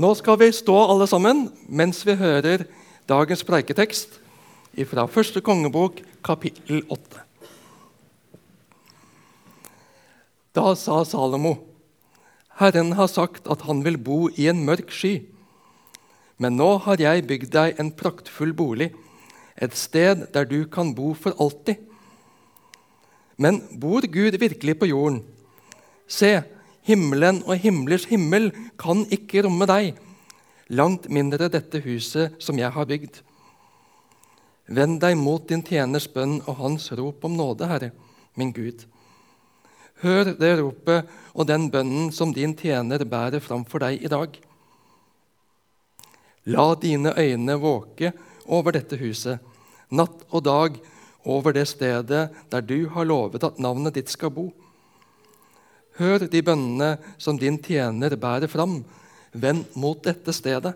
Nå skal vi stå alle sammen mens vi hører dagens preiketekst fra første kongebok, kapittel 8. Da sa Salomo, Herren har sagt at han vil bo i en mørk sky. Men nå har jeg bygd deg en praktfull bolig, et sted der du kan bo for alltid. Men bor Gud virkelig på jorden? Se, himmelen og himlers himmel kan ikke romme deg, langt mindre dette huset som jeg har bygd. Vend deg mot din tjeners bønn og hans rop om nåde, Herre, min Gud. Hør det ropet og den bønnen som din tjener bærer framfor deg i dag. La dine øyne våke over dette huset, natt og dag over det stedet der du har lovet at navnet ditt skal bo. Hør de bønnene som din tjener bærer fram, vend mot dette stedet.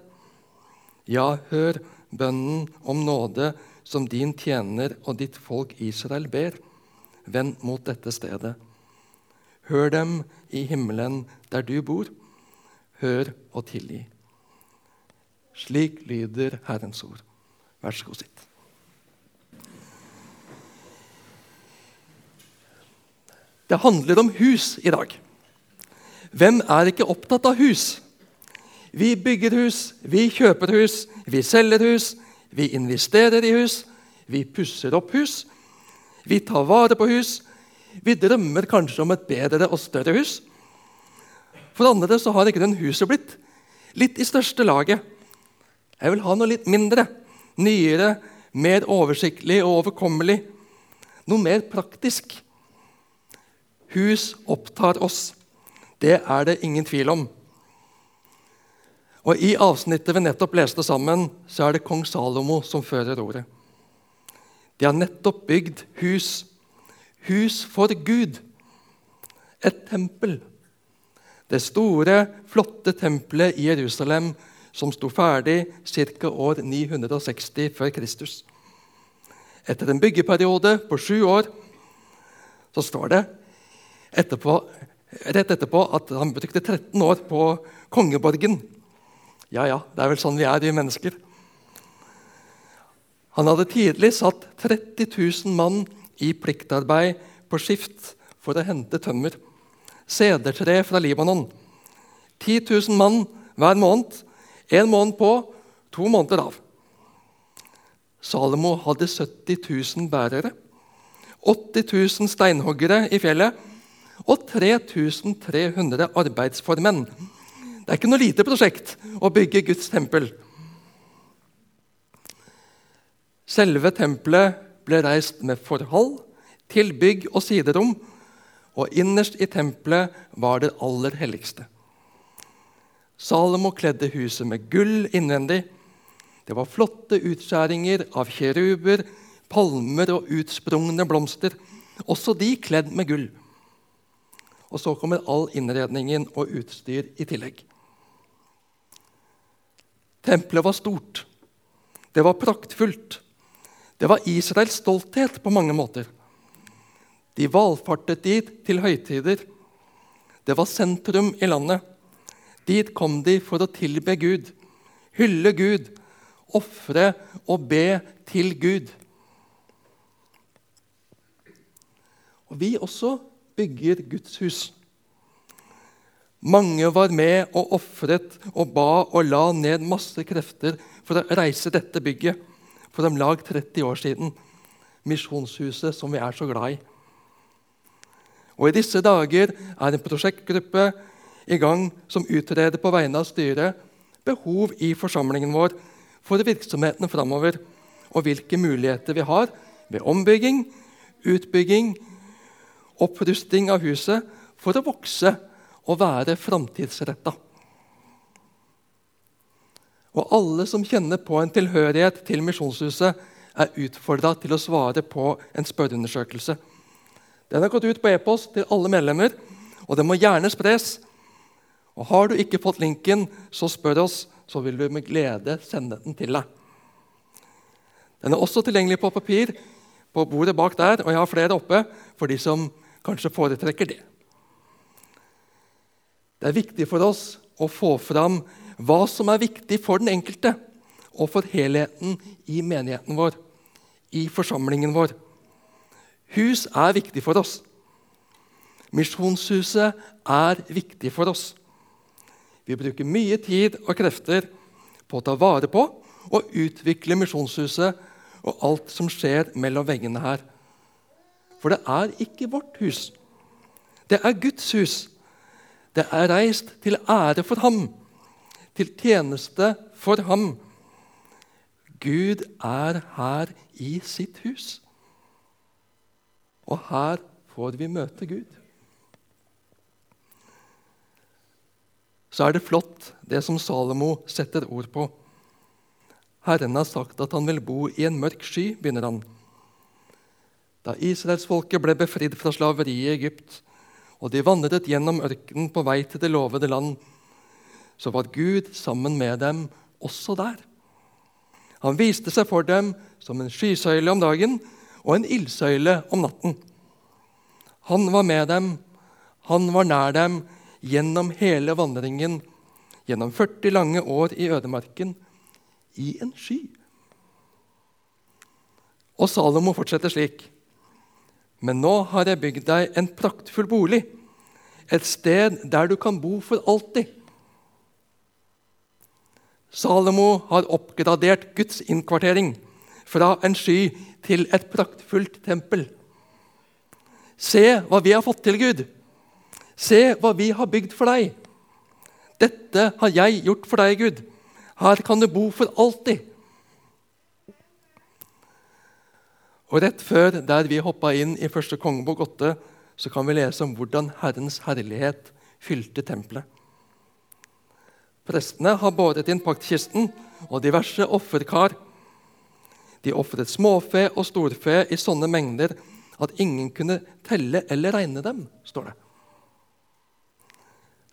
Ja, hør bønnen om nåde som din tjener og ditt folk Israel ber. Vend mot dette stedet. Hør dem i himmelen der du bor. Hør og tilgi. Slik lyder Herrens ord. Vær så god, sitt. Det handler om hus i dag. Hvem er ikke opptatt av hus? Vi bygger hus, vi kjøper hus, vi selger hus, vi investerer i hus, vi pusser opp hus, vi tar vare på hus, vi drømmer kanskje om et bedre og større hus. For andre så har ikke den huset blitt litt i største laget. Jeg vil ha noe litt mindre, nyere, mer oversiktlig og overkommelig. Noe mer praktisk. Hus opptar oss. Det er det ingen tvil om. Og I avsnittet vi nettopp leste sammen, så er det kong Salomo som fører ordet. De har nettopp bygd hus hus for Gud. Et tempel. Det store, flotte tempelet i Jerusalem som sto ferdig ca. år 960 før Kristus. Etter en byggeperiode på sju år så står det etterpå, rett etterpå at han brukte 13 år på kongeborgen. Ja, ja, det er vel sånn vi er, vi mennesker. Han hadde tidlig satt 30 000 mann i pliktarbeid på skift for å hente tømmer. Sedertre fra Libanon. 10 000 mann hver måned. Én måned på, to måneder av. Salomo hadde 70 000 bærere, 80 000 steinhoggere i fjellet og 3300 arbeidsformenn. Det er ikke noe lite prosjekt å bygge Guds tempel. Selve tempelet ble reist med forhold, tilbygg og siderom, og innerst i tempelet var det aller helligste. Salomo kledde huset med gull innvendig. Det var flotte utskjæringer av kjeruber, palmer og utsprungne blomster, også de kledd med gull. Og så kommer all innredningen og utstyr i tillegg. Tempelet var stort. Det var praktfullt. Det var Israels stolthet på mange måter. De valfartet dit til høytider. Det var sentrum i landet. Dit kom de for å tilbe Gud, hylle Gud, ofre og be til Gud. Og Vi også bygger Guds hus. Mange var med og ofret og ba og la ned masse krefter for å reise dette bygget for om lag 30 år siden. Misjonshuset som vi er så glad i. Og I disse dager er en prosjektgruppe i gang som utreder på vegne av styret behov i forsamlingen vår for virksomheten framover, og hvilke muligheter vi har ved ombygging, utbygging, opprusting av huset for å vokse og være framtidsretta. Og alle som kjenner på en tilhørighet til Misjonshuset, er utfordra til å svare på en spørreundersøkelse. Den har gått ut på e-post til alle medlemmer, og den må gjerne spres. Og Har du ikke fått linken, så spør oss, så vil vi med glede sende den til deg. Den er også tilgjengelig på papir på bordet bak der, og jeg har flere oppe for de som kanskje foretrekker det. Det er viktig for oss å få fram hva som er viktig for den enkelte og for helheten i menigheten vår, i forsamlingen vår. Hus er viktig for oss. Misjonshuset er viktig for oss. Vi bruker mye tid og krefter på å ta vare på og utvikle Misjonshuset og alt som skjer mellom veggene her. For det er ikke vårt hus. Det er Guds hus. Det er reist til ære for ham, til tjeneste for ham. Gud er her i sitt hus. Og her får vi møte Gud. Så er det flott, det som Salomo setter ord på. Herren har sagt at han vil bo i en mørk sky, begynner han. Da israelsfolket ble befridd fra slaveriet i Egypt, og de vandret gjennom ørkenen på vei til det lovede land, så var Gud sammen med dem også der. Han viste seg for dem som en skysøyle om dagen og en ildsøyle om natten. Han var med dem, han var nær dem gjennom hele vandringen, gjennom 40 lange år i ødemarken, i en sky. Og Salomo fortsetter slik.: Men nå har jeg bygd deg en praktfull bolig, et sted der du kan bo for alltid. Salomo har oppgradert Guds innkvartering fra en sky til et praktfullt tempel. Se hva vi har fått til, Gud! Se hva vi har bygd for deg! Dette har jeg gjort for deg, Gud. Her kan du bo for alltid. Og Rett før der vi hoppa inn i første kongebok 8, så kan vi lese om hvordan Herrens herlighet fylte tempelet. Prestene har båret inn paktkisten og diverse offerkar. De ofret småfe og storfe i sånne mengder at ingen kunne telle eller regne dem, står det.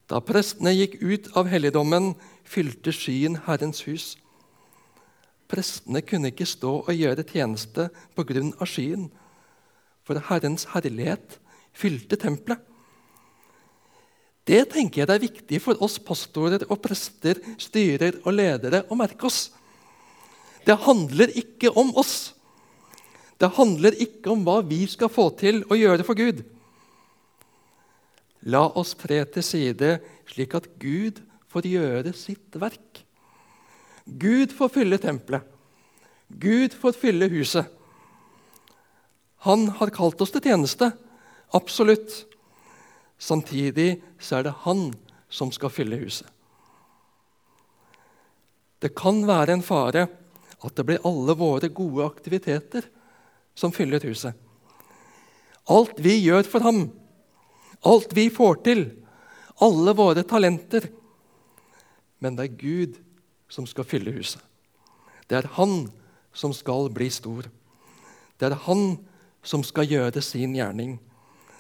Da prestene gikk ut av helligdommen, fylte skyen Herrens hus. Prestene kunne ikke stå og gjøre tjeneste pga. skyen, for Herrens herlighet fylte tempelet. Det tenker jeg det er viktig for oss pastorer og prester, styrer og ledere å merke oss. Det handler ikke om oss. Det handler ikke om hva vi skal få til å gjøre for Gud. La oss tre til side, slik at Gud får gjøre sitt verk. Gud får fylle tempelet. Gud får fylle huset. Han har kalt oss til tjeneste. Absolutt. Samtidig så er det han som skal fylle huset. Det kan være en fare at det blir alle våre gode aktiviteter som fyller huset. Alt vi gjør for ham, alt vi får til, alle våre talenter. Men det er Gud som skal fylle huset. Det er Han som skal bli stor. Det er Han som skal gjøre sin gjerning.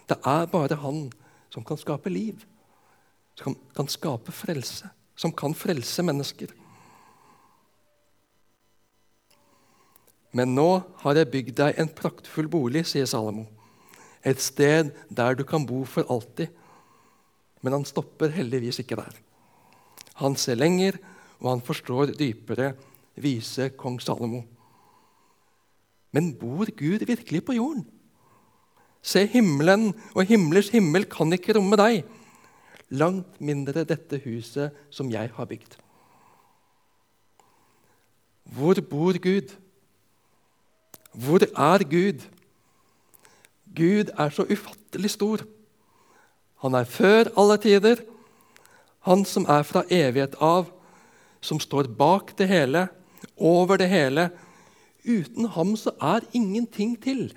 Det er bare Han som kan skape liv, som kan skape frelse, som kan frelse mennesker. Men nå har jeg bygd deg en praktfull bolig, sier Salomo et sted der du kan bo for alltid. Men han stopper heldigvis ikke der. Han ser lenger, og han forstår dypere, viser kong Salomo. Men bor Gud virkelig på jorden? Se, himmelen og himmels himmel kan ikke romme deg. Langt mindre dette huset som jeg har bygd. Hvor bor Gud? Hvor er Gud? Gud er så ufattelig stor. Han er før alle tider, han som er fra evighet av, som står bak det hele, over det hele. Uten ham så er ingenting til.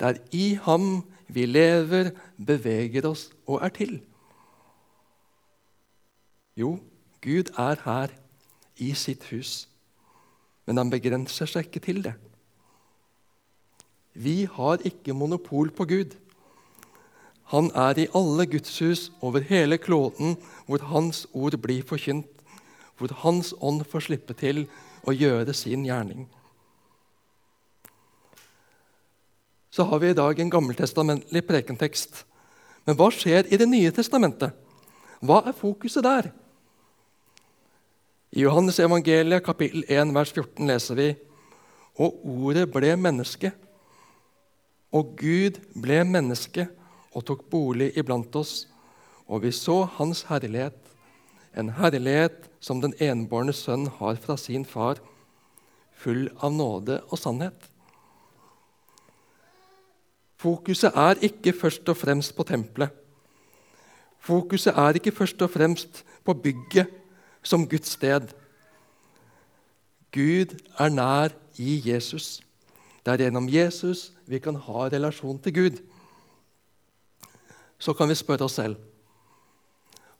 Det er i ham vi lever, beveger oss og er til. Jo, Gud er her, i sitt hus, men han begrenser seg ikke til det. Vi har ikke monopol på Gud. Han er i alle gudshus over hele kloden hvor Hans ord blir forkynt, hvor Hans ånd får slippe til å gjøre sin gjerning. Så har vi i dag en gammeltestamentlig prekentekst. Men hva skjer i Det nye testamentet? Hva er fokuset der? I Johannes evangeliet kapittel 1 vers 14 leser vi Og ordet ble menneske, og Gud ble menneske og tok bolig iblant oss, og vi så Hans herlighet, en herlighet som den enbårne sønn har fra sin far, full av nåde og sannhet. Fokuset er ikke først og fremst på tempelet. Fokuset er ikke først og fremst på bygget som Guds sted. Gud er nær i Jesus. Det er gjennom Jesus vi kan ha relasjon til Gud. Så kan vi spørre oss selv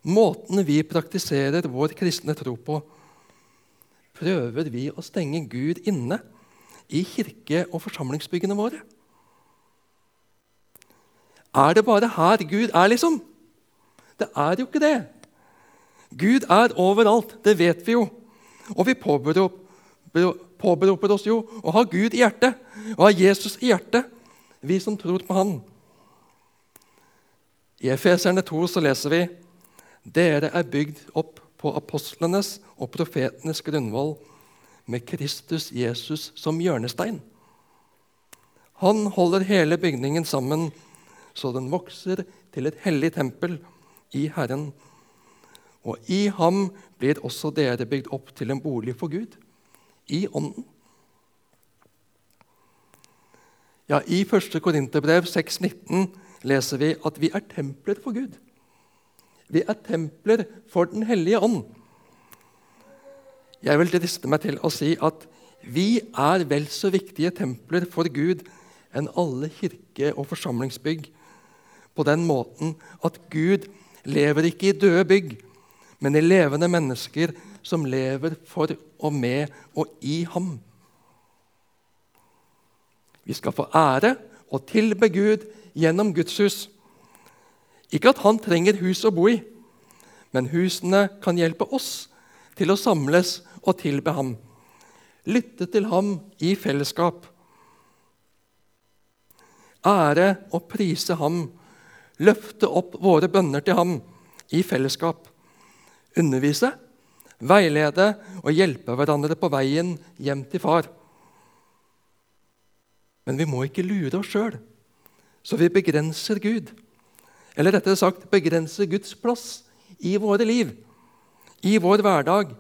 Måten vi praktiserer vår kristne tro på, prøver vi å stenge Gud inne i kirke- og forsamlingsbyggene våre? Er det bare her Gud er, liksom? Det er jo ikke det. Gud er overalt, det vet vi jo. Og vi påberoper oss jo å ha Gud i hjertet og ha Jesus i hjertet, vi som tror på Han. I Efeserne 2 så leser vi dere er bygd opp på apostlenes og profetenes grunnvoll med Kristus Jesus som hjørnestein. Han holder hele bygningen sammen så den vokser til et hellig tempel i Herren. Og i ham blir også dere bygd opp til en bolig for Gud, i Ånden. Ja, I 1. Korinterbrev 6,19 leser vi at vi er templer for Gud. Vi er templer for Den hellige ånd. Jeg vil driste meg til å si at vi er vel så viktige templer for Gud enn alle kirke- og forsamlingsbygg, på den måten at Gud lever ikke i døde bygg, men i levende mennesker som lever for og med og i ham. Vi skal få ære og tilbe Gud gjennom Guds hus. Ikke at han trenger hus å bo i, men husene kan hjelpe oss til å samles og tilbe ham. Lytte til ham i fellesskap. Ære og prise ham. Løfte opp våre bønner til ham i fellesskap. Undervise, veilede og hjelpe hverandre på veien hjem til far. Men vi må ikke lure oss sjøl, så vi begrenser Gud eller rettere sagt begrenser Guds plass i våre liv, i vår hverdag,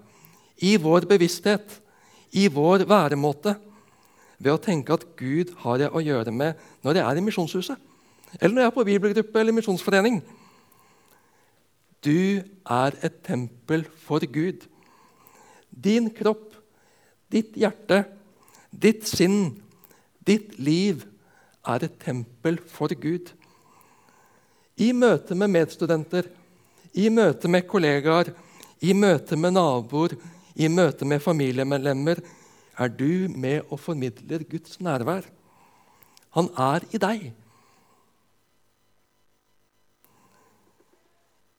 i vår bevissthet, i vår væremåte, ved å tenke at Gud har jeg å gjøre med når jeg er i misjonshuset, eller når jeg er på bibelgruppe eller misjonsforening. Du er et tempel for Gud. Din kropp, ditt hjerte, ditt sinn, ditt liv er et tempel for Gud. I møte med medstudenter, i møte med kollegaer, i møte med naboer, i møte med familiemedlemmer er du med og formidler Guds nærvær. Han er i deg.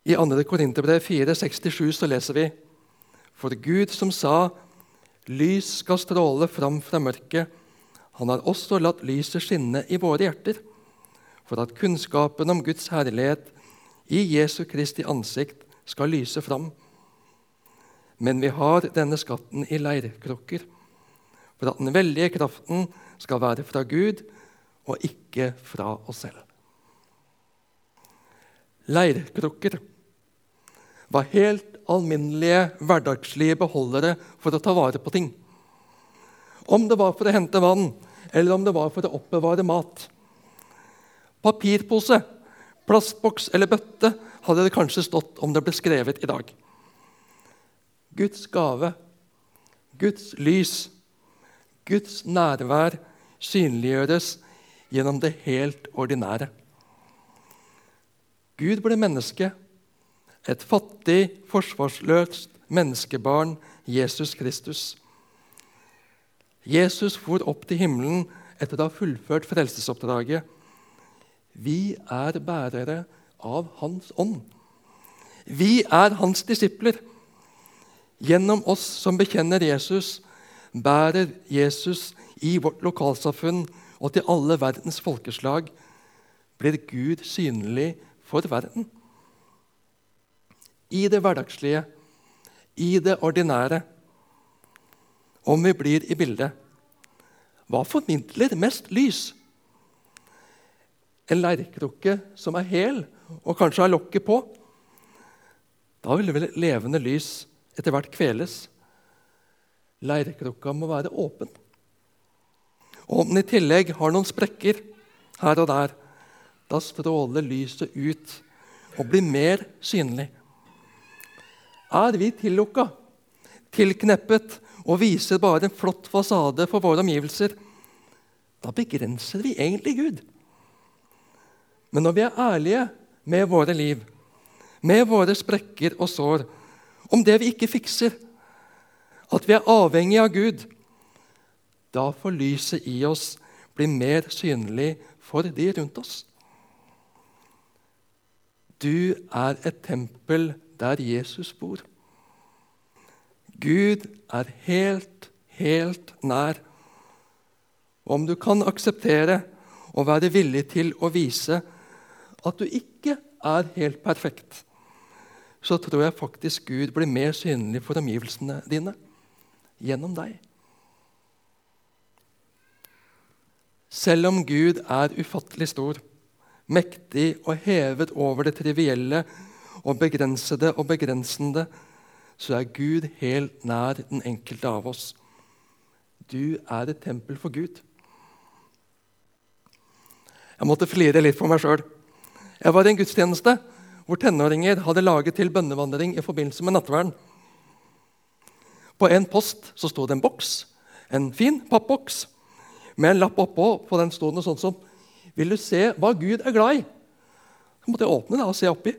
I 2. Korinterbrev 4,67 så leser vi For Gud som sa lys skal stråle fram fra mørket, han har også latt lyset skinne i våre hjerter for at kunnskapen om Guds herlighet i Jesu Kristi ansikt skal lyse fram. Men vi har denne skatten i leirkrukker, for at den veldige kraften skal være fra Gud og ikke fra oss selv. Leirkrukker var helt alminnelige, hverdagslige beholdere for å ta vare på ting. Om det var for å hente vann, eller om det var for å oppbevare mat. Papirpose, plastboks eller bøtte hadde det kanskje stått om det ble skrevet i dag. Guds gave, Guds lys, Guds nærvær synliggjøres gjennom det helt ordinære. Gud ble menneske, et fattig, forsvarsløst menneskebarn, Jesus Kristus. Jesus for opp til himmelen etter å ha fullført frelsesoppdraget vi er bærere av Hans ånd. Vi er hans disipler. Gjennom oss som bekjenner Jesus, bærer Jesus i vårt lokalsamfunn og til alle verdens folkeslag, blir Gud synlig for verden. I det hverdagslige, i det ordinære. Om vi blir i bildet. Hva formidler mest lys? En leirkrukke som er hel og kanskje har lokket på? Da vil vel levende lys etter hvert kveles. Leirkrukka må være åpen. Og om den i tillegg har noen sprekker her og der, da stråler lyset ut og blir mer synlig. Er vi tillukka, tilkneppet og viser bare en flott fasade for våre omgivelser, da begrenser vi egentlig Gud. Men når vi er ærlige med våre liv, med våre sprekker og sår, om det vi ikke fikser, at vi er avhengige av Gud, da får lyset i oss bli mer synlig for de rundt oss. Du er et tempel der Jesus bor. Gud er helt, helt nær. Og om du kan akseptere og være villig til å vise at du ikke er helt perfekt, så tror jeg faktisk Gud blir mer synlig for omgivelsene dine gjennom deg. Selv om Gud er ufattelig stor, mektig og hevet over det trivielle og begrensede og begrensende, så er Gud helt nær den enkelte av oss. Du er et tempel for Gud. Jeg måtte flire litt for meg sjøl. Jeg var i en gudstjeneste hvor tenåringer hadde laget til bønnevandring i forbindelse med nattverden. På en post så sto det en boks, en fin pappboks, med en lapp oppå. På den sto det sånt som 'Vil du se hva Gud er glad i?' Så måtte jeg åpne det og se oppi.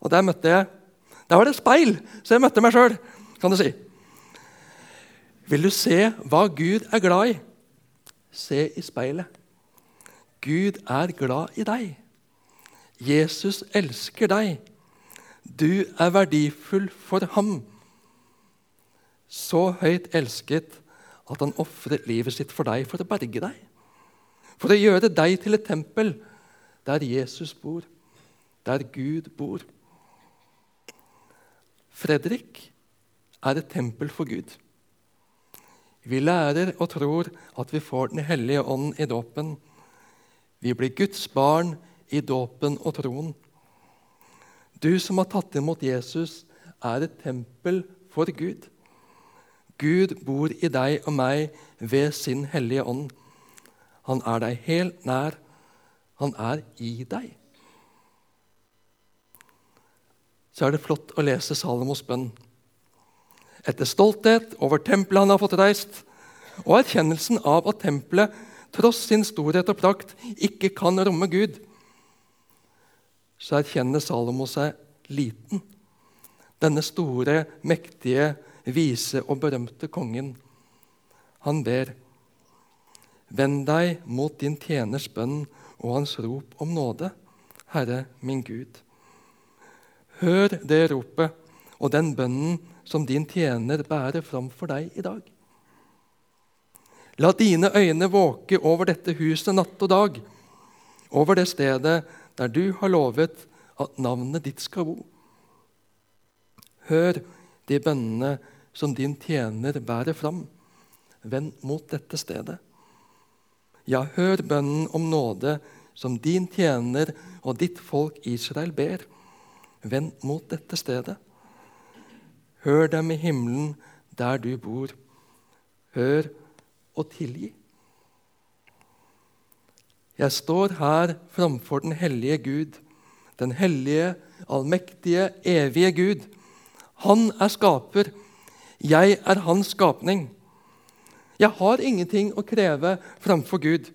Og Der møtte jeg, der var det speil, så jeg møtte meg sjøl. Kan du si. Vil du se hva Gud er glad i? Se i speilet. Gud er glad i deg. Jesus elsker deg. Du er verdifull for ham. Så høyt elsket at han ofret livet sitt for deg for å berge deg. For å gjøre deg til et tempel der Jesus bor, der Gud bor. Fredrik er et tempel for Gud. Vi lærer og tror at vi får Den hellige ånd i dåpen. Vi blir Guds barn i dåpen og troen. Du som har tatt imot Jesus, er et tempel for Gud. Gud bor i deg og meg ved sin hellige ånd. Han er deg helt nær. Han er i deg. Så er det flott å lese Salomos bønn. Etter stolthet over tempelet han har fått reist, og erkjennelsen av at tempelet, tross sin storhet og prakt, ikke kan romme Gud, så erkjenner Salomo seg liten. Denne store, mektige, vise og berømte kongen. Han ber. Vend deg mot din tjeners bønn og hans rop om nåde, Herre min Gud. Hør det ropet og den bønnen som din tjener bærer framfor deg i dag. La dine øyne våke over dette huset natt og dag, over det stedet der du har lovet at navnet ditt skal bo. Hør de bønnene som din tjener bærer fram. Vend mot dette stedet. Ja, hør bønnen om nåde som din tjener og ditt folk Israel ber. Vend mot dette stedet. Hør dem i himmelen der du bor. Hør og tilgi. Jeg står her framfor den hellige Gud, den hellige, allmektige, evige Gud. Han er skaper. Jeg er hans skapning. Jeg har ingenting å kreve framfor Gud.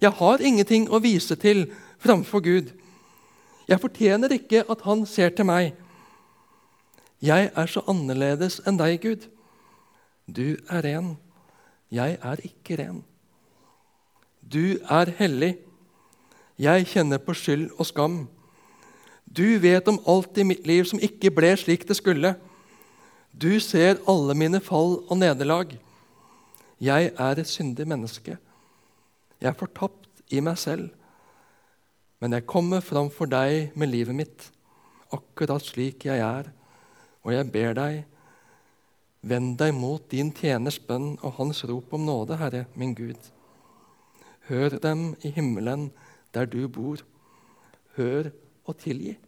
Jeg har ingenting å vise til framfor Gud. Jeg fortjener ikke at han ser til meg. Jeg er så annerledes enn deg, Gud. Du er ren. Jeg er ikke ren. Du er hellig. Jeg kjenner på skyld og skam. Du vet om alt i mitt liv som ikke ble slik det skulle. Du ser alle mine fall og nederlag. Jeg er et syndig menneske. Jeg er fortapt i meg selv. Men jeg kommer framfor deg med livet mitt, akkurat slik jeg er. Og jeg ber deg, Vend deg mot din tjeners bønn og hans rop om nåde, Herre min Gud. Hør dem i himmelen der du bor. Hør og tilgi.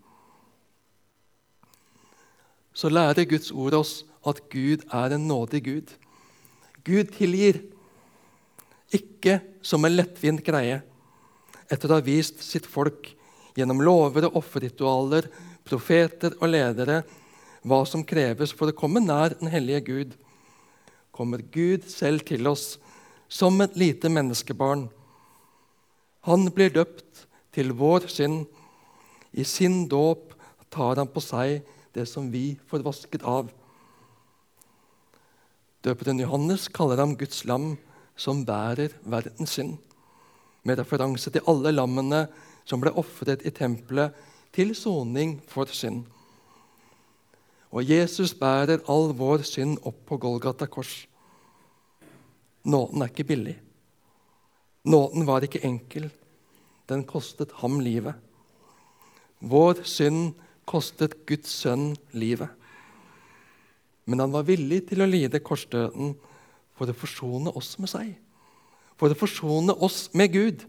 Så lærer Guds ord oss at Gud er en nådig Gud. Gud tilgir, ikke som en lettvint greie, etter å ha vist sitt folk gjennom lover og offerritualer, profeter og ledere hva som kreves for å komme nær den hellige Gud, kommer Gud selv til oss som et lite menneskebarn. Han blir døpt til vår synd. I sin dåp tar han på seg det som vi får vasket av. Døperen Johannes kaller ham Guds lam som bærer verdens synd, med referanse til alle lammene som ble ofret i tempelet til soning for synd. Og Jesus bærer all vår synd opp på Golgata kors. Nåden er ikke billig. Nåden var ikke enkel. Den kostet ham livet. Vår synd kostet Guds sønn livet. Men han var villig til å lide korsdøden for å forsone oss med seg. For å forsone oss med Gud.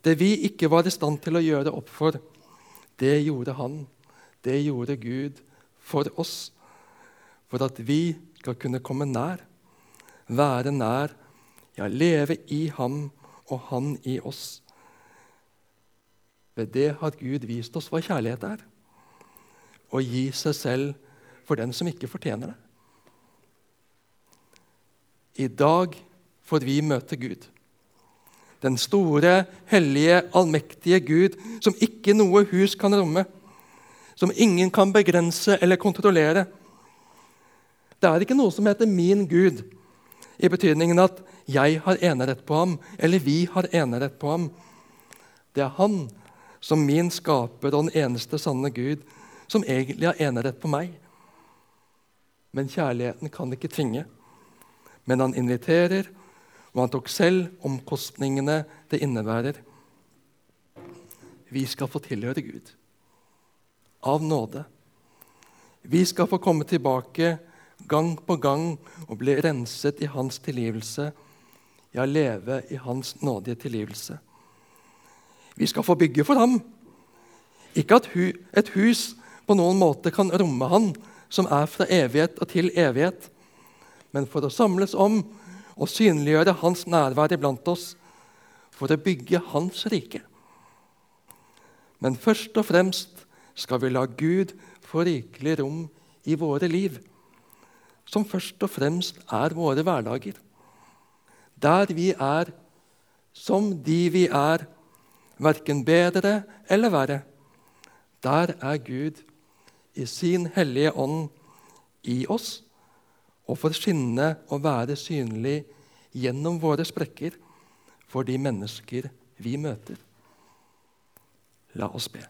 Det vi ikke var i stand til å gjøre opp for, det gjorde han. Det gjorde Gud for oss, for at vi skal kunne komme nær, være nær, ja, leve i ham og han i oss. Ved det har Gud vist oss hva kjærlighet er, å gi seg selv for den som ikke fortjener det. I dag får vi møter Gud. Den store, hellige, allmektige Gud som ikke noe hus kan romme som ingen kan begrense eller kontrollere. Det er ikke noe som heter 'min Gud', i betydningen at jeg har enerett på ham, eller vi har enerett på ham. Det er han som min skaper og den eneste sanne Gud, som egentlig har enerett på meg. Men kjærligheten kan ikke tvinge. Men han inviterer, og han tok selv omkostningene det innebærer. Vi skal få tilhøre Gud av nåde. Vi skal få komme tilbake gang på gang og bli renset i hans tilgivelse, ja, leve i hans nådige tilgivelse. Vi skal få bygge for ham. Ikke at hu et hus på noen måte kan romme han, som er fra evighet og til evighet, men for å samles om og synliggjøre hans nærvær iblant oss, for å bygge hans rike. Men først og fremst skal vi la Gud få rikelig rom i våre liv, som først og fremst er våre hverdager. Der vi er som de vi er, verken bedre eller verre. Der er Gud i sin hellige ånd i oss og får skinne og være synlig gjennom våre sprekker for de mennesker vi møter. La oss be.